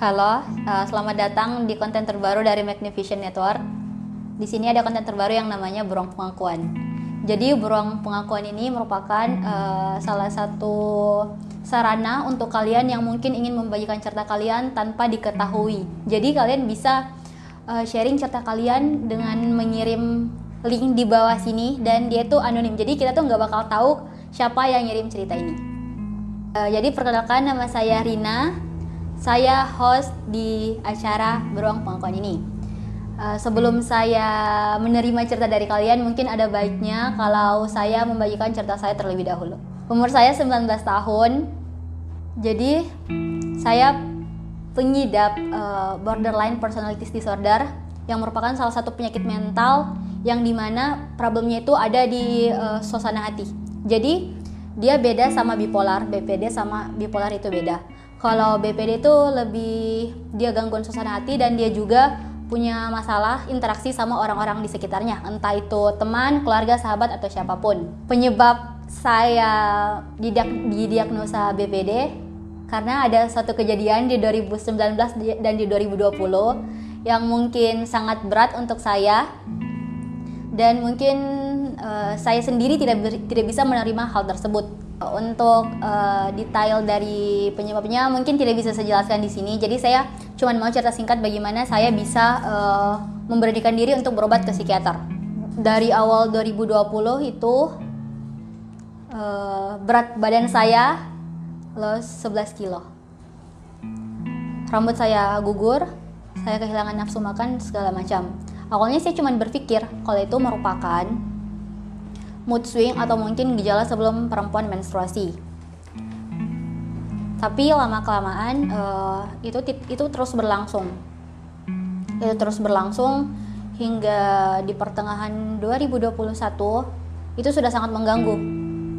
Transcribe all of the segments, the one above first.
Halo, uh, selamat datang di konten terbaru dari Magnification Network. Di sini ada konten terbaru yang namanya Beruang Pengakuan. Jadi Beruang Pengakuan ini merupakan uh, salah satu sarana untuk kalian yang mungkin ingin membagikan cerita kalian tanpa diketahui. Jadi kalian bisa uh, sharing cerita kalian dengan mengirim link di bawah sini dan dia itu anonim. Jadi kita tuh nggak bakal tahu siapa yang ngirim cerita ini. Uh, jadi perkenalkan nama saya Rina saya host di acara Beruang Pengakuan ini. Uh, sebelum saya menerima cerita dari kalian, mungkin ada baiknya kalau saya membagikan cerita saya terlebih dahulu. Umur saya 19 tahun, jadi saya pengidap uh, borderline personality disorder yang merupakan salah satu penyakit mental yang di mana problemnya itu ada di uh, suasana hati. Jadi dia beda sama bipolar, BPD sama bipolar itu beda kalau BPD itu lebih dia gangguan suasana hati dan dia juga punya masalah interaksi sama orang-orang di sekitarnya, entah itu teman, keluarga, sahabat atau siapa pun. Penyebab saya didiagnosa BPD karena ada satu kejadian di 2019 dan di 2020 yang mungkin sangat berat untuk saya. Dan mungkin uh, saya sendiri tidak tidak bisa menerima hal tersebut untuk uh, detail dari penyebabnya mungkin tidak bisa saya jelaskan di sini. Jadi saya cuma mau cerita singkat bagaimana saya bisa uh, memberanikan diri untuk berobat ke psikiater. Dari awal 2020 itu uh, berat badan saya los 11 kilo. Rambut saya gugur, saya kehilangan nafsu makan segala macam. Awalnya saya cuma berpikir kalau itu merupakan mood swing atau mungkin gejala sebelum perempuan menstruasi. Tapi lama kelamaan uh, itu itu terus berlangsung. Itu terus berlangsung hingga di pertengahan 2021 itu sudah sangat mengganggu.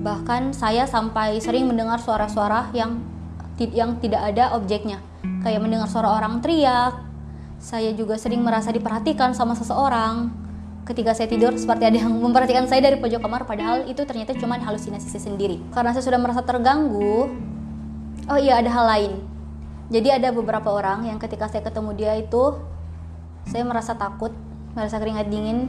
Bahkan saya sampai sering mendengar suara-suara yang yang tidak ada objeknya. Kayak mendengar suara orang teriak. Saya juga sering merasa diperhatikan sama seseorang ketika saya tidur seperti ada yang memperhatikan saya dari pojok kamar padahal itu ternyata cuma halusinasi saya sendiri. Karena saya sudah merasa terganggu oh iya ada hal lain. Jadi ada beberapa orang yang ketika saya ketemu dia itu saya merasa takut merasa keringat dingin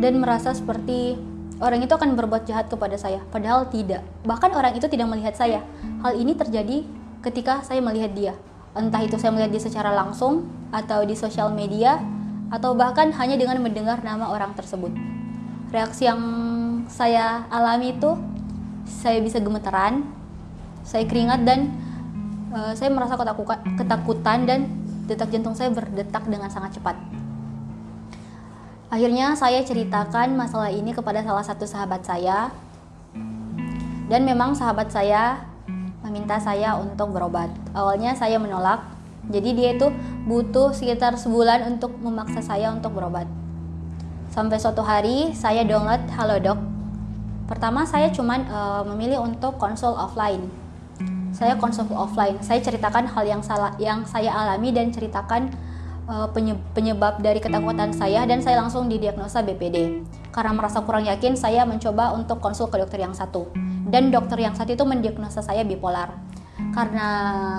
dan merasa seperti orang itu akan berbuat jahat kepada saya. Padahal tidak. Bahkan orang itu tidak melihat saya. Hal ini terjadi ketika saya melihat dia. Entah itu saya melihat dia secara langsung atau di sosial media atau bahkan hanya dengan mendengar nama orang tersebut. Reaksi yang saya alami itu saya bisa gemeteran, saya keringat dan uh, saya merasa ketakutan dan detak jantung saya berdetak dengan sangat cepat. Akhirnya saya ceritakan masalah ini kepada salah satu sahabat saya dan memang sahabat saya meminta saya untuk berobat. Awalnya saya menolak jadi dia itu butuh sekitar sebulan untuk memaksa saya untuk berobat. Sampai suatu hari saya download Halodoc. Pertama saya cuman uh, memilih untuk konsul offline. Saya konsul offline. Saya ceritakan hal yang salah yang saya alami dan ceritakan uh, penyebab dari ketakutan saya dan saya langsung didiagnosa BPD. Karena merasa kurang yakin, saya mencoba untuk konsul ke dokter yang satu. Dan dokter yang satu itu mendiagnosa saya bipolar karena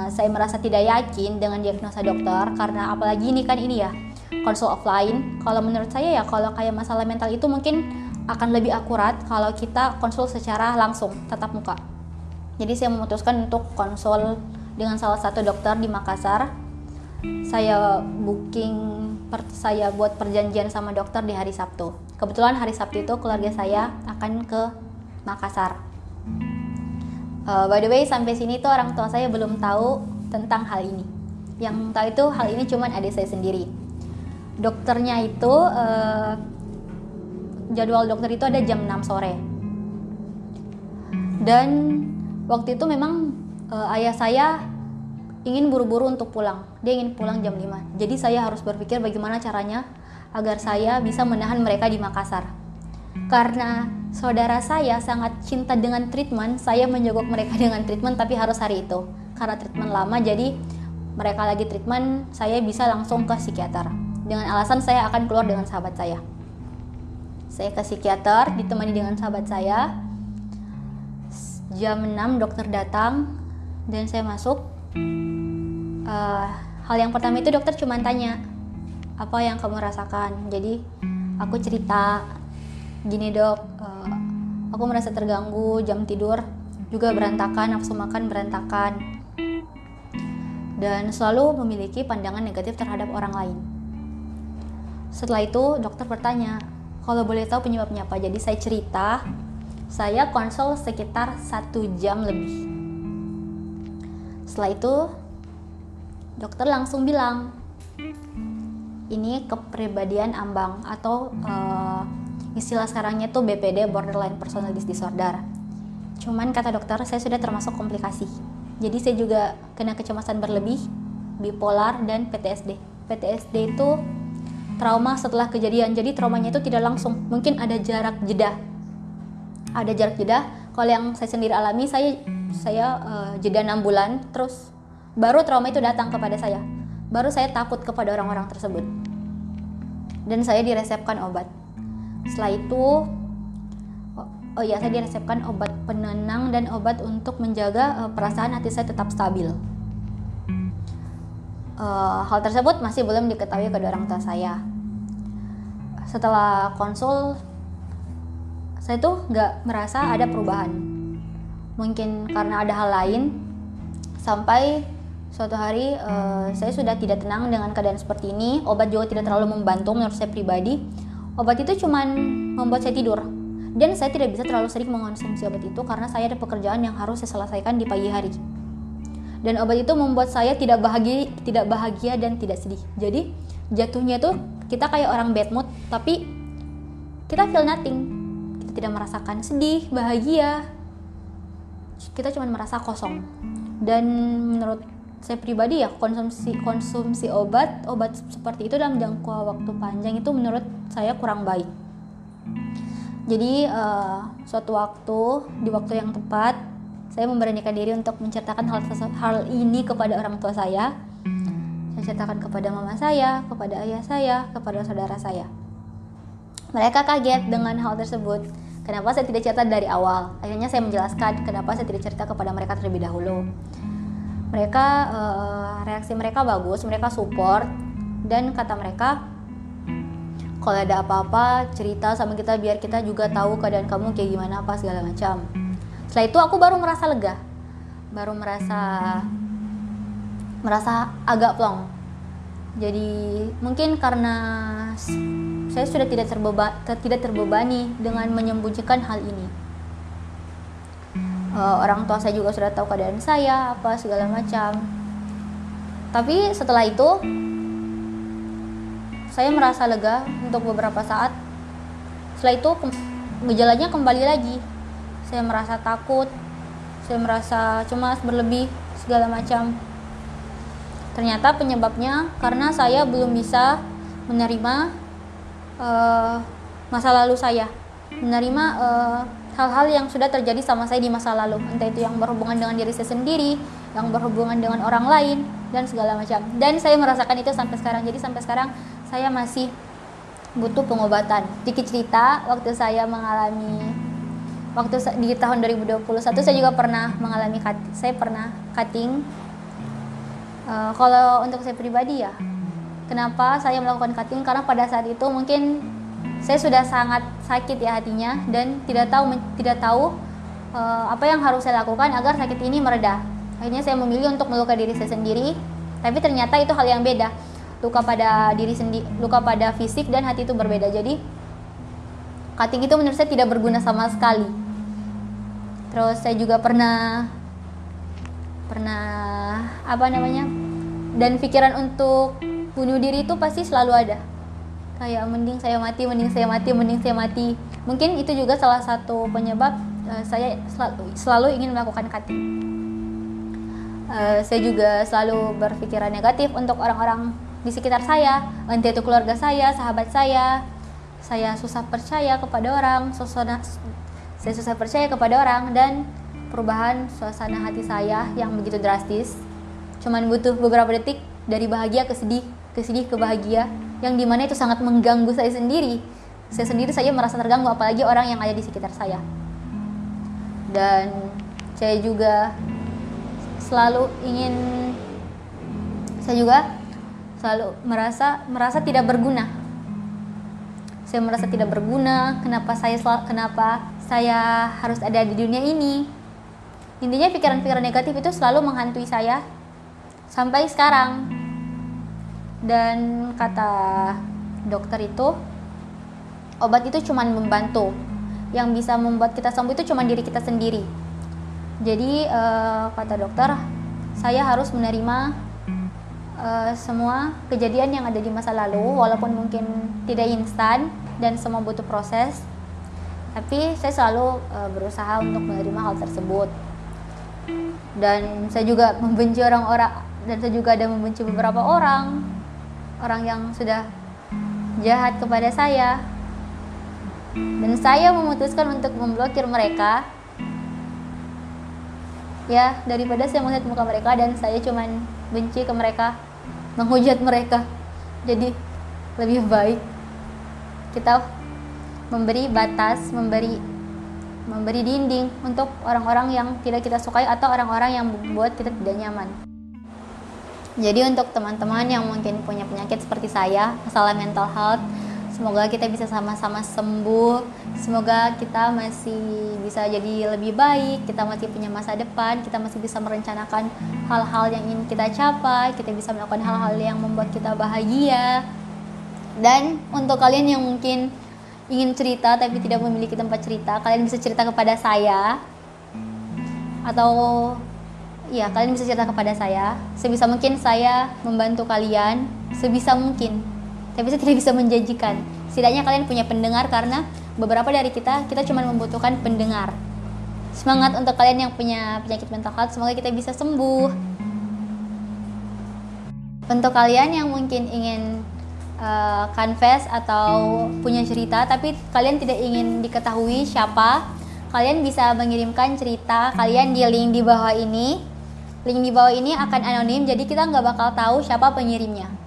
saya merasa tidak yakin dengan diagnosa dokter karena apalagi ini kan ini ya konsul offline. Kalau menurut saya ya kalau kayak masalah mental itu mungkin akan lebih akurat kalau kita konsul secara langsung tatap muka. Jadi saya memutuskan untuk konsul dengan salah satu dokter di Makassar. Saya booking saya buat perjanjian sama dokter di hari Sabtu. Kebetulan hari Sabtu itu keluarga saya akan ke Makassar Uh, by the way, sampai sini tuh orang tua saya belum tahu tentang hal ini. Yang tahu itu hal ini cuma adik saya sendiri. Dokternya itu uh, jadwal dokter itu ada jam 6 sore. Dan waktu itu memang uh, ayah saya ingin buru-buru untuk pulang. Dia ingin pulang jam 5. Jadi saya harus berpikir bagaimana caranya agar saya bisa menahan mereka di Makassar. Karena saudara saya sangat cinta dengan treatment, saya menjogok mereka dengan treatment tapi harus hari itu. Karena treatment lama jadi mereka lagi treatment, saya bisa langsung ke psikiater. Dengan alasan saya akan keluar dengan sahabat saya. Saya ke psikiater ditemani dengan sahabat saya. Jam 6 dokter datang dan saya masuk. uh, hal yang pertama itu dokter cuma tanya apa yang kamu rasakan jadi aku cerita gini dok uh, aku merasa terganggu jam tidur juga berantakan nafsu makan berantakan. Dan selalu memiliki pandangan negatif terhadap orang lain. Setelah itu dokter bertanya kalau boleh tahu penyebabnya apa? Jadi saya cerita saya konsul sekitar satu jam lebih. Setelah itu dokter langsung bilang ini kepribadian ambang atau uh, istilah sekarangnya tuh BPD borderline personality disorder. Cuman kata dokter saya sudah termasuk komplikasi. Jadi saya juga kena kecemasan berlebih bipolar dan PTSD PTSD itu trauma setelah kejadian. Jadi traumanya itu tidak langsung. Mungkin ada jarak jeda. Ada jarak jeda. Kalau yang saya sendiri alami saya saya uh, jeda 6 bulan terus baru trauma itu datang kepada saya. Baru saya takut kepada orang-orang tersebut. Dan saya diresepkan obat setelah itu oh, ya saya diresepkan obat penenang dan obat untuk menjaga uh, perasaan hati saya tetap stabil uh, hal tersebut masih belum diketahui kedua orang tua saya setelah konsul saya tuh nggak merasa ada perubahan mungkin karena ada hal lain sampai Suatu hari uh, saya sudah tidak tenang dengan keadaan seperti ini. Obat juga tidak terlalu membantu menurut saya pribadi. Obat itu cuma membuat saya tidur. Dan saya tidak bisa terlalu sering mengonsumsi obat itu karena saya ada pekerjaan yang harus saya selesaikan di pagi hari. Dan obat itu membuat saya tidak bahagia, tidak bahagia dan tidak sedih. Jadi jatuhnya tuh kita kayak orang bad mood tapi kita feel nothing. Kita tidak merasakan sedih, bahagia. Kita cuma merasa kosong. Dan menurut saya pribadi ya konsumsi konsumsi obat obat seperti itu dalam jangka waktu panjang itu menurut saya kurang baik. Jadi uh, suatu waktu di waktu yang tepat saya memberanikan diri untuk menceritakan hal hal ini kepada orang tua saya. Saya ceritakan kepada mama saya kepada ayah saya kepada saudara saya. Mereka kaget dengan hal tersebut. Kenapa saya tidak cerita dari awal? Akhirnya saya menjelaskan kenapa saya tidak cerita kepada mereka terlebih dahulu. Mereka uh, reaksi mereka bagus mereka support dan kata mereka kalau ada apa-apa cerita sama kita biar kita juga tahu keadaan kamu kayak gimana apa segala macam. Setelah itu aku baru merasa lega. Baru merasa merasa agak plong. Jadi mungkin karena saya sudah tidak terbeba tidak terbebani dengan menyembunyikan hal ini. Uh, orang tua saya juga sudah tahu keadaan saya apa segala macam. Tapi setelah itu saya merasa lega untuk beberapa saat. Setelah itu gejalanya kembali lagi. Saya merasa takut saya merasa cemas berlebih segala macam. Ternyata penyebabnya karena saya belum bisa menerima uh, masa lalu saya. Menerima uh, hal-hal yang sudah terjadi sama saya di masa lalu. Entah itu yang berhubungan dengan diri saya sendiri yang berhubungan dengan orang lain dan segala macam. Dan saya merasakan itu sampai sekarang. Jadi sampai sekarang saya masih butuh pengobatan dikit cerita waktu saya mengalami waktu di tahun 2021 saya juga pernah mengalami cut, saya pernah cutting uh, kalau untuk saya pribadi ya kenapa saya melakukan cutting karena pada saat itu mungkin saya sudah sangat sakit ya hatinya dan tidak tahu tidak tahu uh, apa yang harus saya lakukan agar sakit ini mereda. Akhirnya saya memilih untuk melukai diri saya sendiri, tapi ternyata itu hal yang beda. Luka pada diri sendiri, luka pada fisik dan hati itu berbeda. Jadi cutting itu menurut saya tidak berguna sama sekali. Terus saya juga pernah pernah apa namanya? Dan pikiran untuk bunuh diri itu pasti selalu ada kayak mending saya mati mending saya mati mending saya mati mungkin itu juga salah satu penyebab uh, saya selalu, selalu ingin melakukan cutting uh, saya juga selalu berpikiran negatif untuk orang-orang di sekitar saya. Entah itu keluarga saya sahabat saya. Saya susah percaya kepada orang saya susah percaya kepada orang dan perubahan suasana hati saya yang begitu drastis. Cuman butuh beberapa detik dari bahagia ke sedih ke sedih ke bahagia yang di mana itu sangat mengganggu saya sendiri. Saya sendiri saya merasa terganggu apalagi orang yang ada di sekitar saya. Dan saya juga selalu ingin saya juga selalu merasa merasa tidak berguna. Saya merasa tidak berguna kenapa saya kenapa saya harus ada di dunia ini? Intinya pikiran-pikiran negatif itu selalu menghantui saya sampai sekarang. Dan kata dokter itu obat itu cuma membantu. Yang bisa membuat kita sembuh itu cuma diri kita sendiri. Jadi uh, kata dokter saya harus menerima uh, semua kejadian yang ada di masa lalu walaupun mungkin tidak instan dan semua butuh proses tapi saya selalu uh, berusaha untuk menerima hal tersebut. Dan saya juga membenci orang-orang dan saya juga ada membenci beberapa orang orang yang sudah jahat kepada saya. Dan saya memutuskan untuk memblokir mereka. Ya daripada saya melihat muka mereka dan saya cuman benci ke mereka menghujat mereka. Jadi lebih baik kita memberi batas memberi memberi dinding untuk orang-orang yang tidak kita sukai atau orang-orang yang membuat kita tidak nyaman. Jadi untuk teman-teman yang mungkin punya penyakit seperti saya, masalah mental health, semoga kita bisa sama-sama sembuh. Semoga kita masih bisa jadi lebih baik, kita masih punya masa depan, kita masih bisa merencanakan hal-hal yang ingin kita capai, kita bisa melakukan hal-hal yang membuat kita bahagia. Dan untuk kalian yang mungkin ingin cerita tapi tidak memiliki tempat cerita, kalian bisa cerita kepada saya atau ya kalian bisa cerita kepada saya sebisa mungkin saya membantu kalian sebisa mungkin tapi saya tidak bisa menjanjikan. Setidaknya kalian punya pendengar karena beberapa dari kita kita cuma membutuhkan pendengar. Semangat untuk kalian yang punya penyakit mental health semoga kita bisa sembuh. Untuk kalian yang mungkin ingin uh, confess atau punya cerita tapi kalian tidak ingin diketahui siapa kalian bisa mengirimkan cerita kalian di link di bawah ini. Link di bawah ini akan anonim, jadi kita nggak bakal tahu siapa pengirimnya.